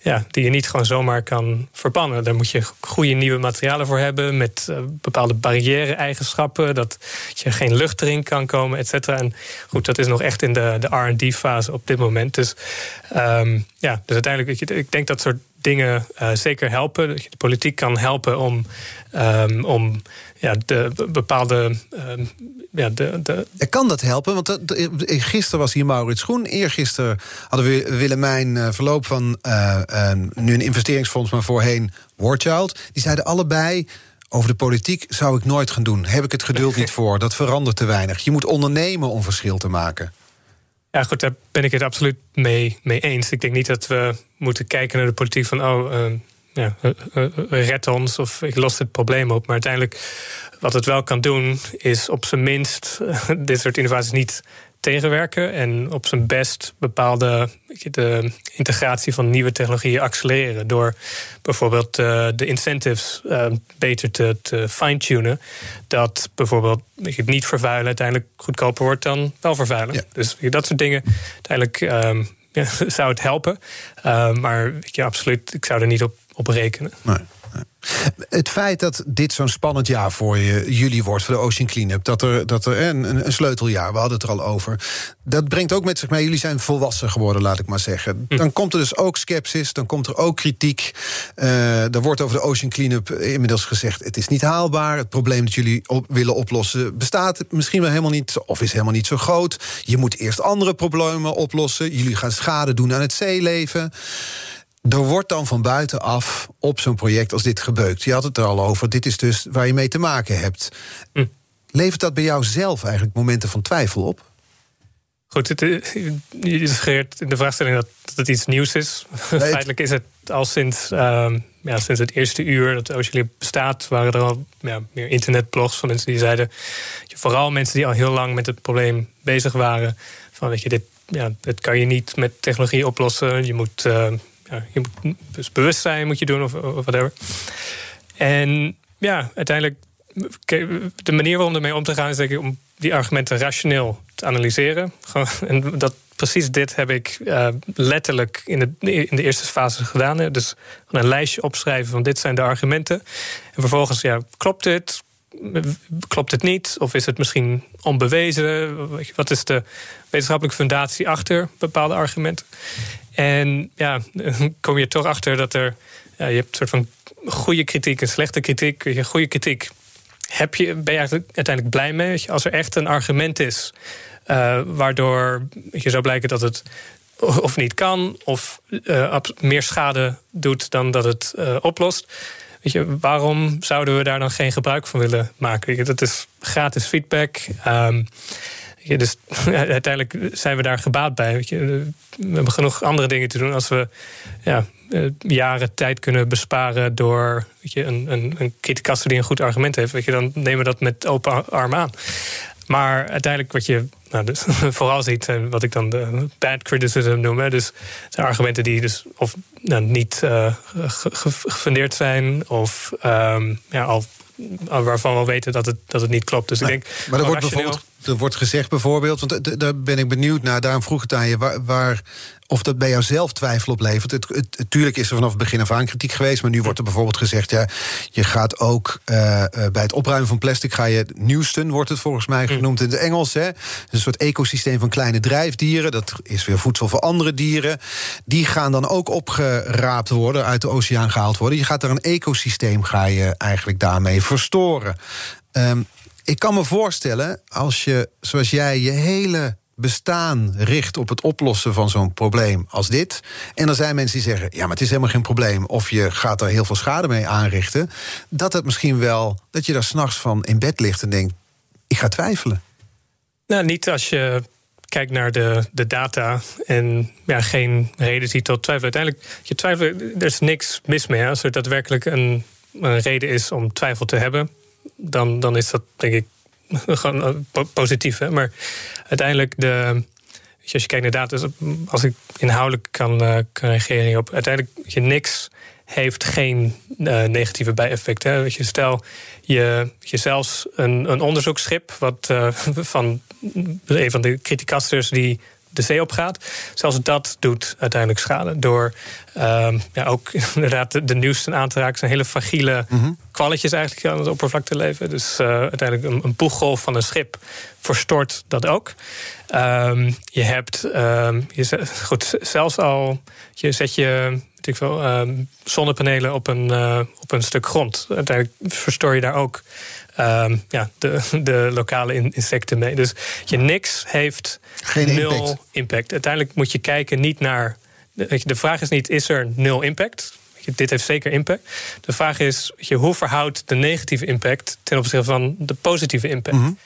ja, die je niet gewoon zomaar kan verbannen. Daar moet je goede nieuwe materialen voor hebben met uh, bepaalde barrière-eigenschappen, dat je geen lucht erin kan komen, et cetera. En goed, dat is nog echt in de, de RD-fase op dit moment. Dus um, ja, dus uiteindelijk, ik denk dat soort dingen uh, zeker helpen. De politiek kan helpen om, um, om ja, de bepaalde. Um, ja, de, de... Kan dat helpen? Want de, gisteren was hier Maurits Groen. Eergisteren hadden we Willemijn uh, Verloop van uh, uh, nu een investeringsfonds, maar voorheen Warchild. Die zeiden allebei. Over de politiek zou ik nooit gaan doen. Heb ik het geduld *laughs* niet voor. Dat verandert te weinig. Je moet ondernemen om verschil te maken. Ja, goed, daar ben ik het absoluut mee, mee eens. Ik denk niet dat we moeten kijken naar de politiek van... oh, uh, ja, uh, red ons of ik los het probleem op. Maar uiteindelijk, wat het wel kan doen... is op zijn minst *laughs* dit soort innovaties niet tegenwerken en op zijn best bepaalde de integratie van nieuwe technologieën accelereren. Door bijvoorbeeld uh, de incentives uh, beter te, te fine-tunen. Dat bijvoorbeeld het niet vervuilen uiteindelijk goedkoper wordt dan wel vervuilen. Ja. Dus dat soort dingen. Uiteindelijk um, ja, *laughs* zou het helpen. Uh, maar ja, absoluut, ik zou er niet op, op rekenen. Nee. Het feit dat dit zo'n spannend jaar voor je, jullie wordt, voor de Ocean Cleanup, dat er, dat er een, een sleuteljaar, we hadden het er al over, dat brengt ook met zich mee, jullie zijn volwassen geworden, laat ik maar zeggen. Hm. Dan komt er dus ook sceptisch, dan komt er ook kritiek. Uh, er wordt over de Ocean Cleanup inmiddels gezegd: het is niet haalbaar. Het probleem dat jullie op, willen oplossen bestaat misschien wel helemaal niet, of is helemaal niet zo groot. Je moet eerst andere problemen oplossen. Jullie gaan schade doen aan het zeeleven er wordt dan van buitenaf op zo'n project als dit gebeukt. Je had het er al over, dit is dus waar je mee te maken hebt. Hm. Levert dat bij jou zelf eigenlijk momenten van twijfel op? Goed, het, eh, je suggereert in de vraagstelling dat het iets nieuws is. Feitelijk is het al sinds, uh, ja, sinds het eerste uur dat Ocean bestaat... waren er al ja, meer internetblogs van mensen die zeiden... vooral mensen die al heel lang met het probleem bezig waren... van weet je, dit, ja, dit kan je niet met technologie oplossen. Je moet... Uh, je moet dus bewustzijn moet je doen of, whatever. En ja, uiteindelijk, de manier waarop ermee om te gaan is denk ik om die argumenten rationeel te analyseren. En dat, precies dit heb ik uh, letterlijk in de, in de eerste fase gedaan. Dus een lijstje opschrijven van dit zijn de argumenten. En vervolgens, ja, klopt dit? Klopt het niet? Of is het misschien onbewezen? Wat is de wetenschappelijke fundatie achter bepaalde argumenten? En ja, *laughs* kom je toch achter dat er. Je hebt een soort van goede kritiek en slechte kritiek. Je goede kritiek heb je, ben je uiteindelijk blij mee. Als er echt een argument is uh, waardoor je zou blijken dat het of niet kan, of uh, meer schade doet dan dat het uh, oplost. Weet je, waarom zouden we daar dan geen gebruik van willen maken? Dat is gratis feedback. Um, dus *laughs* uiteindelijk zijn we daar gebaat bij. Weet je. We hebben genoeg andere dingen te doen als we ja, eh, jaren tijd kunnen besparen door weet je, een, een, een die een goed argument heeft. Weet je, dan nemen we dat met open arm aan. Maar uiteindelijk wat je nou, dus *laughs* vooral ziet, en wat ik dan de bad criticism noem. Hè, dus zijn argumenten die dus of nou, niet uh, gefundeerd zijn, of um, ja, al waarvan we weten dat het, dat het niet klopt. Dus ik denk. Maar er wordt bijvoorbeeld er wordt gezegd bijvoorbeeld, want daar ben ik benieuwd naar, daarom vroeg het aan je, waar, waar of dat bij jou zelf twijfel oplevert. Het, het, tuurlijk is er vanaf het begin af aan kritiek geweest, maar nu wordt er bijvoorbeeld gezegd, ja, je gaat ook uh, bij het opruimen van plastic, ga je Newston, wordt het volgens mij hm. genoemd in het Engels, hè, een soort ecosysteem van kleine drijfdieren, dat is weer voedsel voor andere dieren, die gaan dan ook opgeraapt worden, uit de oceaan gehaald worden. Je gaat er een ecosysteem, ga je eigenlijk daarmee verstoren. Um, ik kan me voorstellen, als je, zoals jij, je hele bestaan richt op het oplossen van zo'n probleem als dit. En er zijn mensen die zeggen: ja, maar het is helemaal geen probleem. Of je gaat er heel veel schade mee aanrichten. Dat het misschien wel, dat je daar s'nachts van in bed ligt en denkt: ik ga twijfelen. Nou, niet als je kijkt naar de, de data en ja, geen reden ziet tot twijfel. Uiteindelijk, je twijfelt, er is niks mis mee. Als er daadwerkelijk een, een reden is om twijfel te hebben, dan, dan is dat denk ik *laughs* gewoon eh, positief. Hè? Maar uiteindelijk, de, als je kijkt naar data, als ik inhoudelijk kan, kan reageren op, uiteindelijk je niks heeft geen uh, negatieve bijeffecten. Weet je, stel, je, je zelfs een, een onderzoeksschip, wat *laughs* van een van de criticasters die de zee op gaat. Zelfs dat doet uiteindelijk schade. Door um, ja, ook *laughs* inderdaad de, de nieuwste aan te raken. zijn hele fragiele mm kwalletjes eigenlijk aan het oppervlak te leven. Dus uh, uiteindelijk een, een poeggolf van een schip verstoort dat ook. Um, je hebt um, je, goed, zelfs al je zet je ik veel, um, zonnepanelen op een, uh, op een stuk grond. Uiteindelijk verstoor je daar ook um, ja, de, de lokale insecten mee. Dus je niks heeft Geen nul impact. impact. Uiteindelijk moet je kijken niet naar. De vraag is niet: is er nul impact? Dit heeft zeker impact. De vraag is: hoe verhoudt de negatieve impact ten opzichte van de positieve impact? Mm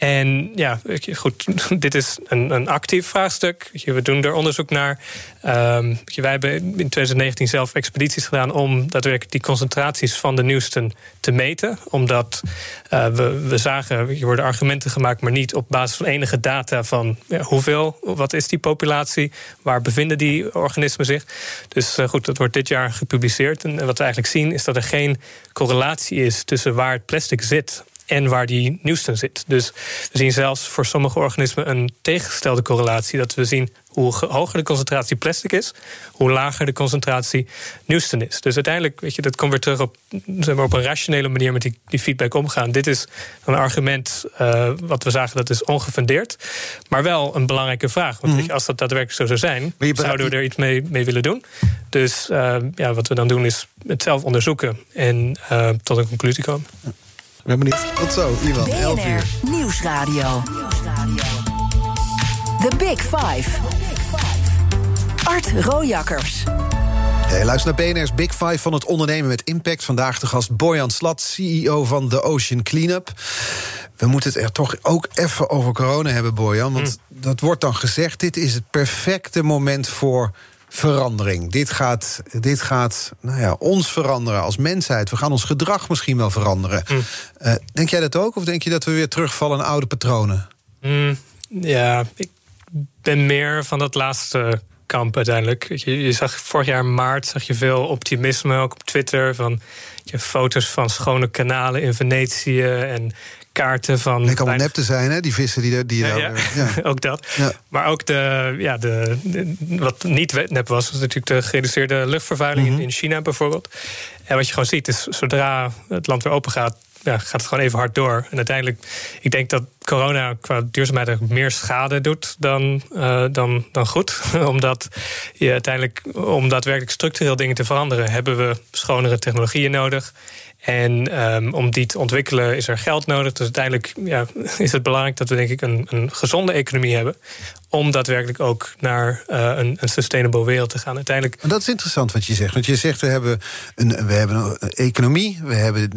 En ja, goed, *laughs* dit is een, een actief vraagstuk. We doen er onderzoek naar. Um, wij hebben in 2019 zelf expedities gedaan om daadwerkelijk die concentraties van de nieuwsten te meten. Omdat uh, we, we zagen, er worden argumenten gemaakt, maar niet op basis van enige data van hoeveel, wat is die populatie, waar bevinden die organismen zich. Dus uh, goed, dat wordt dit jaar gepubliceerd. En wat we eigenlijk zien is dat er geen correlatie is tussen waar het plastic zit en waar die nieuwsten zit. Dus we zien zelfs voor sommige organismen een tegengestelde correlatie. Dat we zien hoe hoger de concentratie plastic is, hoe lager de concentratie nieuwsten is. Dus uiteindelijk, weet je, dat komt weer terug op, zeg maar, op een rationele manier met die, die feedback omgaan. Dit is een argument uh, wat we zagen dat is ongefundeerd, maar wel een belangrijke vraag. Want weet je, als dat daadwerkelijk zo zou zijn, zouden we er iets mee, mee willen doen. Dus uh, ja, wat we dan doen is het zelf onderzoeken en uh, tot een conclusie komen. Ik ben benieuwd. Tot zo, Ivan. 11 uur. Nieuwsradio. The Big Five. Art Rojakkers. Hey, luister naar BNR's Big Five van het ondernemen met impact. Vandaag de gast Boyan Slat, CEO van The Ocean Cleanup. We moeten het er toch ook even over corona hebben, Boyan. Want hm. dat wordt dan gezegd, dit is het perfecte moment voor verandering. Dit gaat, dit gaat nou ja, ons veranderen als mensheid. We gaan ons gedrag misschien wel veranderen. Mm. Uh, denk jij dat ook? Of denk je dat we weer terugvallen in oude patronen? Mm, ja, ik ben meer van dat laatste kamp uiteindelijk. Je, je, zag vorig jaar maart zag je veel optimisme ook op Twitter van je foto's van schone kanalen in Venetië en kaarten van. Allemaal nep te zijn, hè? Die vissen die, die ja, ja. *laughs* ja. ook dat. Maar ook de, ja, de, wat niet nep was, was natuurlijk de gereduceerde luchtvervuiling in, mhm. in China bijvoorbeeld. En wat je gewoon ziet, is zodra het land weer open gaat, ja, gaat het gewoon even hard door. En uiteindelijk, ik denk dat corona qua duurzaamheid meer schade doet dan, uh, dan, dan goed. *laughs* Omdat je uiteindelijk, om daadwerkelijk structureel dingen te veranderen, hebben we schonere technologieën nodig. En um, om die te ontwikkelen is er geld nodig. Dus uiteindelijk ja, *laughs* is het belangrijk dat we denk ik een, een gezonde economie hebben. Om daadwerkelijk ook naar uh, een, een sustainable wereld te gaan. Uiteindelijk... Maar dat is interessant wat je zegt. Want je zegt we hebben een, we hebben een economie, we hebben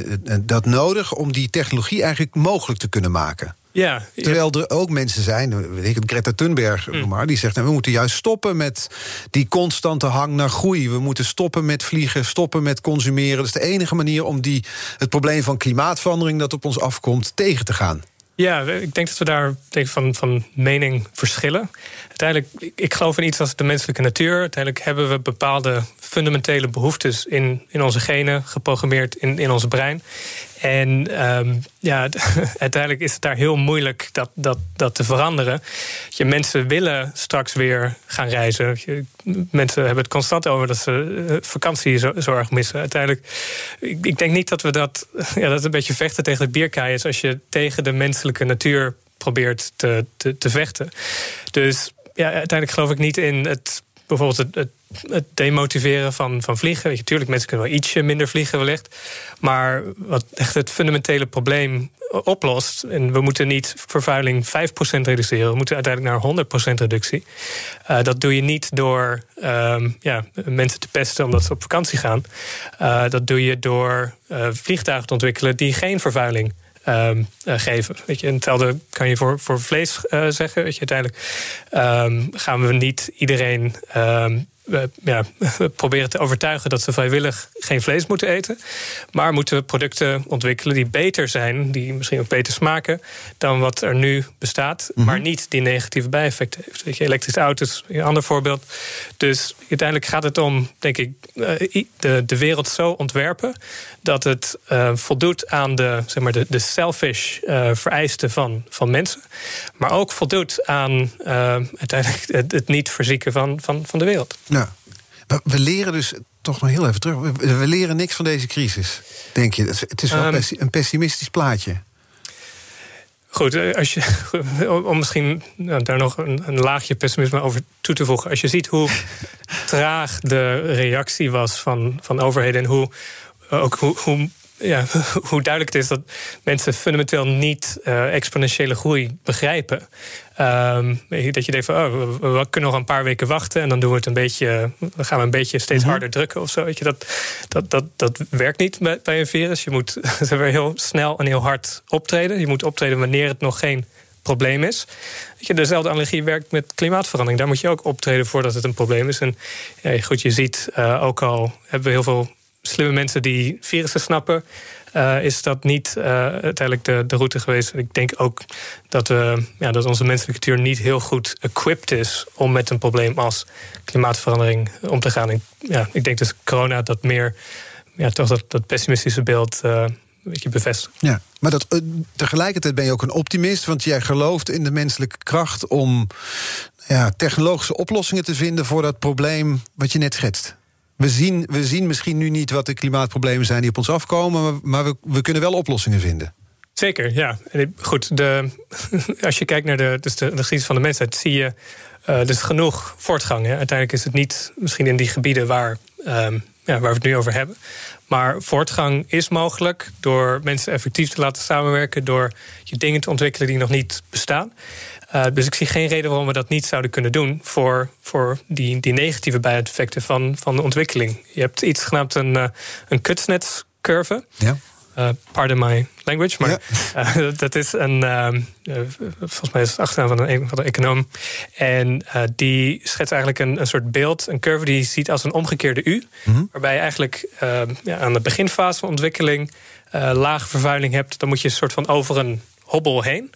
dat nodig om die technologie eigenlijk mogelijk te kunnen maken. Ja, Terwijl er ook mensen zijn, weet ik het, Greta Thunberg, mm. maar, die zegt: nou, we moeten juist stoppen met die constante hang naar groei. We moeten stoppen met vliegen, stoppen met consumeren. Dat is de enige manier om die, het probleem van klimaatverandering dat op ons afkomt tegen te gaan. Ja, ik denk dat we daar denk van, van mening verschillen. Uiteindelijk, ik geloof in iets als de menselijke natuur. Uiteindelijk hebben we bepaalde fundamentele behoeftes in, in onze genen, geprogrammeerd in, in ons brein. En um, ja, *laughs* uiteindelijk is het daar heel moeilijk dat, dat, dat te veranderen. Je, mensen willen straks weer gaan reizen. Mensen hebben het constant over dat ze eh, vakantie zo, zo erg missen. Uiteindelijk, ik, ik, denk niet dat we dat, *laughs* ja, dat een beetje vechten tegen de bierkaai is als je tegen de menselijke natuur probeert te, te, te vechten. Dus ja, uiteindelijk geloof ik niet in het bijvoorbeeld het, het, demotiveren van, van vliegen. Weet je, tuurlijk, mensen kunnen wel ietsje minder vliegen wellicht. Maar wat echt het fundamentele probleem oplost... en we moeten niet vervuiling 5% reduceren... we moeten uiteindelijk naar 100% reductie. Uh, dat doe je niet door uh, ja, mensen te pesten omdat ze op vakantie gaan. Uh, dat doe je door uh, vliegtuigen te ontwikkelen... die geen vervuiling uh, geven. Weet je, en hetzelfde kan je voor, voor vlees zeggen. Weet je, uiteindelijk um, gaan we niet iedereen we, ja, we proberen te overtuigen dat ze vrijwillig geen vlees moeten eten. Maar moeten we producten ontwikkelen die beter zijn, die misschien ook beter smaken dan wat er nu bestaat, mhm. maar niet die negatieve bijeffecten heeft. Weet je, elektrische auto's, een ander voorbeeld. Dus uiteindelijk gaat het om, denk ik, eh, de, de wereld zo ontwerpen dat het uh, voldoet aan de, zeg maar, de, de selfish uh, vereisten van, van mensen, maar ook voldoet aan uiteindelijk het, het niet verzieken van, van, van de wereld. Ja. We leren dus toch nog heel even terug. We leren niks van deze crisis, denk je. Het is wel um, een pessimistisch plaatje. Goed, eh, als je, *laughs* om misschien nou, daar nog een, een, laagje pessimisme over toe te voegen. Als je ziet hoe *laughs* traag de reactie was van, van overheden en hoe, ook hoe, hoe ja, *laughs* hoe duidelijk het is dat mensen fundamenteel niet uh, exponentiële groei begrijpen. Um, dat je denkt van, oh, we, kunnen nog een paar weken wachten en dan doen we het een beetje, dan gaan we een beetje steeds mhm. harder drukken of zo. Weet je, dat, dat, dat, dat werkt niet bij, bij een virus. Je moet *laughs* heel snel en heel hard optreden. Je moet optreden wanneer het nog geen probleem is. je, dezelfde allergie werkt met klimaatverandering. Daar moet je ook optreden voordat het een probleem is. En ja, goed, je ziet uh, ook al hebben we heel veel slimme mensen die virussen snappen. Uh, is dat niet uh, uiteindelijk de, de route geweest. Ik denk ook dat, we, ja, dat onze menselijke natuur niet heel goed equipped is om met een probleem als klimaatverandering om te gaan. Ja, ik denk dus corona dat meer ja, toch dat, dat pessimistische beeld uh, bevestigt. Ja, maar dat, tegelijkertijd ben je ook een optimist, want jij gelooft in de menselijke kracht om ja, technologische oplossingen te vinden voor dat probleem wat je net schetst. We zien, we zien misschien nu niet wat de klimaatproblemen zijn die op ons afkomen, maar we, we kunnen wel oplossingen vinden. Zeker, ja. Goed, de, *laughs* als je kijkt naar de, dus de, de geschiedenis van de mensheid, zie je uh, dus genoeg voortgang. Hè. Uiteindelijk is het niet misschien in die gebieden waar, um, ja, waar we het nu over hebben. Maar voortgang is mogelijk door mensen effectief te laten samenwerken, door je dingen te ontwikkelen die nog niet bestaan. Uh, dus ik zie geen reden waarom we dat niet zouden kunnen doen voor, voor die, die negatieve bijeffecten van, van de ontwikkeling. Je hebt iets genaamd een, uh, een kutsnetscurve. Ja. Uh, pardon my language, maar ja. *laughs* dat is een, volgens mij is het achternaam van een, van een econoom. En die schetst eigenlijk een, een soort beeld, een curve die je ziet als een omgekeerde U. Mhm. Waarbij je eigenlijk ja, aan de beginfase van ontwikkeling lage vervuiling hebt. Dan moet je een soort van over een hobbel heen.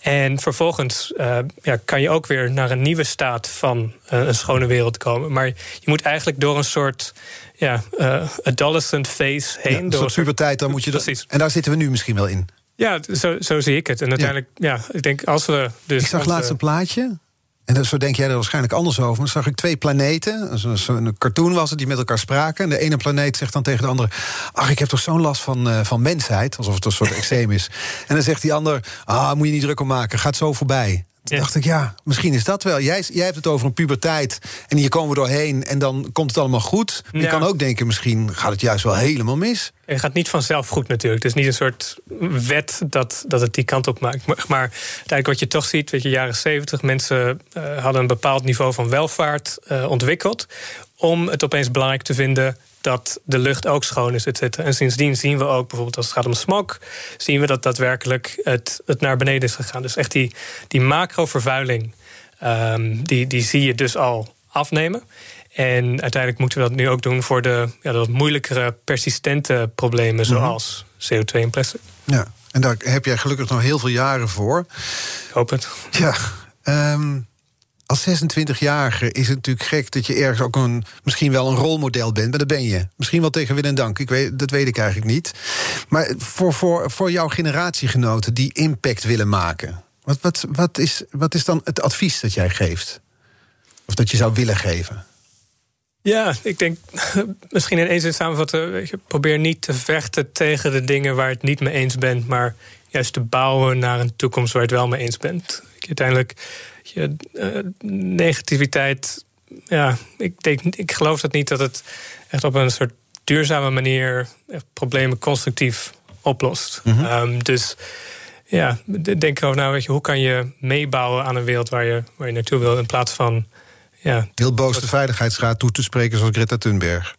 En vervolgens uh, ja, kan je ook weer naar een nieuwe staat van uh, een schone wereld komen. Maar je moet eigenlijk door een soort ja, uh, adolescent phase heen. Ja, door puberteit, dan moet je dat. Precies. En daar zitten we nu misschien wel in. Ja, zo, zo zie ik het. En uiteindelijk, ja, ja ik denk als we. Dus ik zag laatst een plaatje. En zo denk jij er waarschijnlijk anders over. Maar dan zag ik twee planeten. Een cartoon was het, die met elkaar spraken. En de ene planeet zegt dan tegen de andere... ach, ik heb toch zo'n last van, uh, van mensheid. Alsof het een soort *laughs* eczeem is. En dan zegt die ander... ah, moet je niet druk om maken, gaat zo voorbij. Toen dacht ik, ja, misschien is dat wel. Jij, jij hebt het over een puberteit en hier komen we doorheen... en dan komt het allemaal goed. Je kan ook denken, misschien gaat het juist wel helemaal mis. Het gaat niet vanzelf goed natuurlijk. Het is niet een soort wet dat, dat het die kant op maakt. Maar, maar uiteindelijk wat je toch ziet, weet je, jaren zeventig... mensen uh, hadden een bepaald niveau van welvaart uh, ontwikkeld... om het opeens belangrijk te vinden dat de lucht ook schoon is, et cetera. En sindsdien zien we ook, bijvoorbeeld als het gaat om smog... zien we dat daadwerkelijk het, het naar beneden is gegaan. Dus echt die, die macrovervuiling, um, die, die zie je dus al afnemen. En uiteindelijk moeten we dat nu ook doen voor de ja, wat moeilijkere, persistente problemen... Mhm. zoals CO2 en plastic. Ja, en daar heb jij gelukkig nog heel veel jaren voor. Ik hoop het. Ja, um, als 26-jarige is het natuurlijk gek dat je ergens ook een, misschien wel een rolmodel bent. Maar dat ben je. Misschien wel tegen wil en dank. Ik weet, dat weet ik eigenlijk niet. Maar voor, voor, voor jouw generatiegenoten die impact willen maken. Wat, wat, wat, is, wat is dan het advies dat jij geeft? Of dat je zou willen geven? Ja, ik denk *laughs* misschien in één zin. Probeer niet te vechten tegen de dingen waar het niet mee eens bent. Maar juist te bouwen naar een toekomst waar je het wel mee eens bent. Uiteindelijk je, uh, negativiteit. Ja, ik, denk, ik geloof dat niet dat het echt op een soort duurzame manier problemen constructief oplost. Mm -hmm. dus ja, denk erover nou, weet je, hoe kan je meebouwen aan een wereld waar je, waar je naartoe wil, in plaats van. Ja, Heel boos de Veiligheidsraad toe te spreken zoals Greta Thunberg.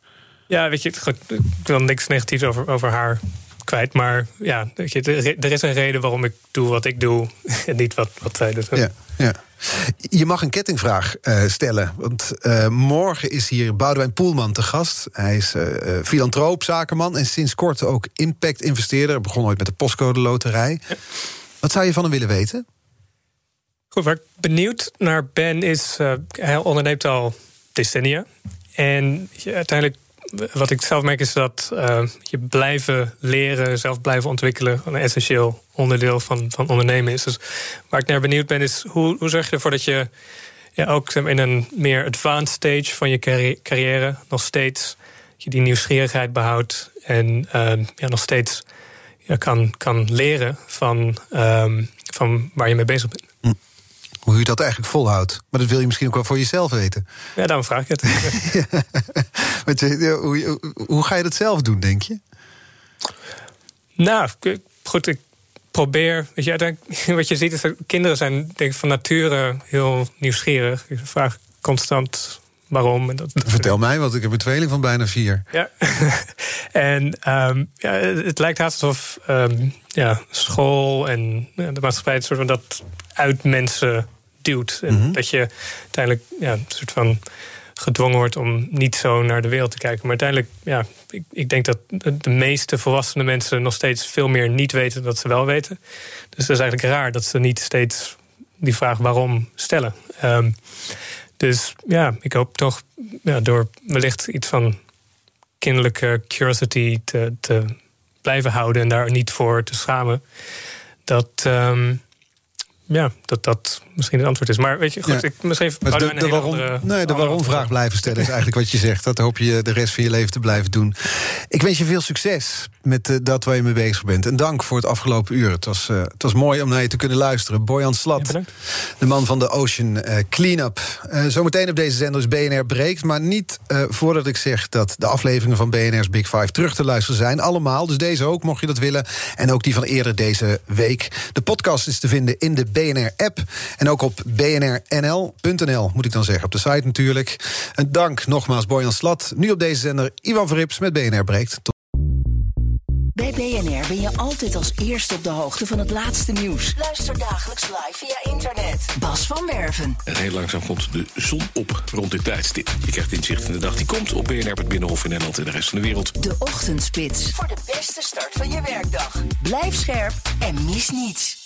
Ja, weet je, ik wil niks negatiefs over, over haar kwijt. Maar ja, weet je, er is een reden waarom ik doe wat ik doe *laughs* en niet wat, wat zij doet. Ja, ja. Je mag een kettingvraag uh, stellen. Want uh, morgen is hier Boudewijn Poelman te gast. Hij is uh, filantroop, zakenman en sinds kort ook impact-investeerder. Begon ooit met de postcode loterij. Ja. Wat zou je van hem willen weten? Goed, waar ik benieuwd naar ben is... hij onderneemt al decennia. En uiteindelijk wat ik zelf merk is dat uh, je blijven leren, zelf blijven ontwikkelen, een essentieel onderdeel van, van ondernemen is. Dus waar ik naar benieuwd ben, is hoe, hoe zorg je ervoor dat je ja, ook in een meer advanced stage van je carrière nog steeds je die nieuwsgierigheid behoudt en uh, ja, nog steeds ja, kan, kan leren van, um, van waar je mee bezig bent. Hoe je dat eigenlijk volhoudt. Maar dat wil je misschien ook wel voor jezelf weten. Ja, daarom vraag ik het. *laughs* ja. hoe, hoe, hoe, ga je dat zelf doen, denk je? Nou, goed, ik probeer. Weet je, *laughs* wat je ziet is dat kinderen zijn denk ik, van nature heel nieuwsgierig. Je vraagt constant waarom. En dat, Vertel mij, want ik heb een tweeling van bijna vier. Ja, *laughs* en um, ja, het lijkt haast alsof um, ja, school en de maatschappij het soort van dat uit mensen duwt. En mm -hmm. dat je uiteindelijk ja, een soort van gedwongen wordt om niet zo naar de wereld te kijken. Maar uiteindelijk, ja, ik, ik denk dat de meeste volwassene mensen nog steeds veel meer niet weten dat ze wel weten. Dus dat is eigenlijk raar dat ze niet steeds die vraag waarom stellen. Um, dus ja, ik hoop toch ja, door wellicht iets van kinderlijke curiosity te, te blijven houden en daar niet voor te schamen. Dat, um, ja, dat dat misschien het antwoord is. Maar weet je, goed, Ja. ik misschien Maar de, waarom, andere- nee, de waarom-vraag blijven stellen is eigenlijk wat je zegt. Dat hoop je de rest van je leven te blijven doen. Ik wens je veel succes met eh, dat waar je mee bezig bent. En dank voor het afgelopen uur. Het was, eh, het was mooi om naar je te kunnen luisteren. Bojan Ja, Slat, de man van de Ocean eh, Cleanup. Eh, zometeen op deze zender is BNR breekt. Maar niet eh, voordat ik zeg dat de afleveringen van BNR's Big Five terug te luisteren zijn. Allemaal, dus deze ook, mocht je dat willen. En ook die van eerder deze week. De podcast is te vinden in de BNR-app. En ook op bnrnl.nl, moet ik dan zeggen. Op de site natuurlijk. En dank nogmaals Bojan Slat. Nu op deze zender Ivan Verrips met BNR breekt. Tot Bij BNR ben je altijd als eerste op de hoogte van het laatste nieuws. Luister dagelijks live via internet. Bas van Werven. En heel langzaam komt de zon op rond dit tijdstip. Je krijgt inzicht in de dag die komt op BNR, het Binnenhof in Nederland en de rest van de wereld. De Ochtendspits. Voor de beste start van je werkdag. Blijf scherp en mis niets.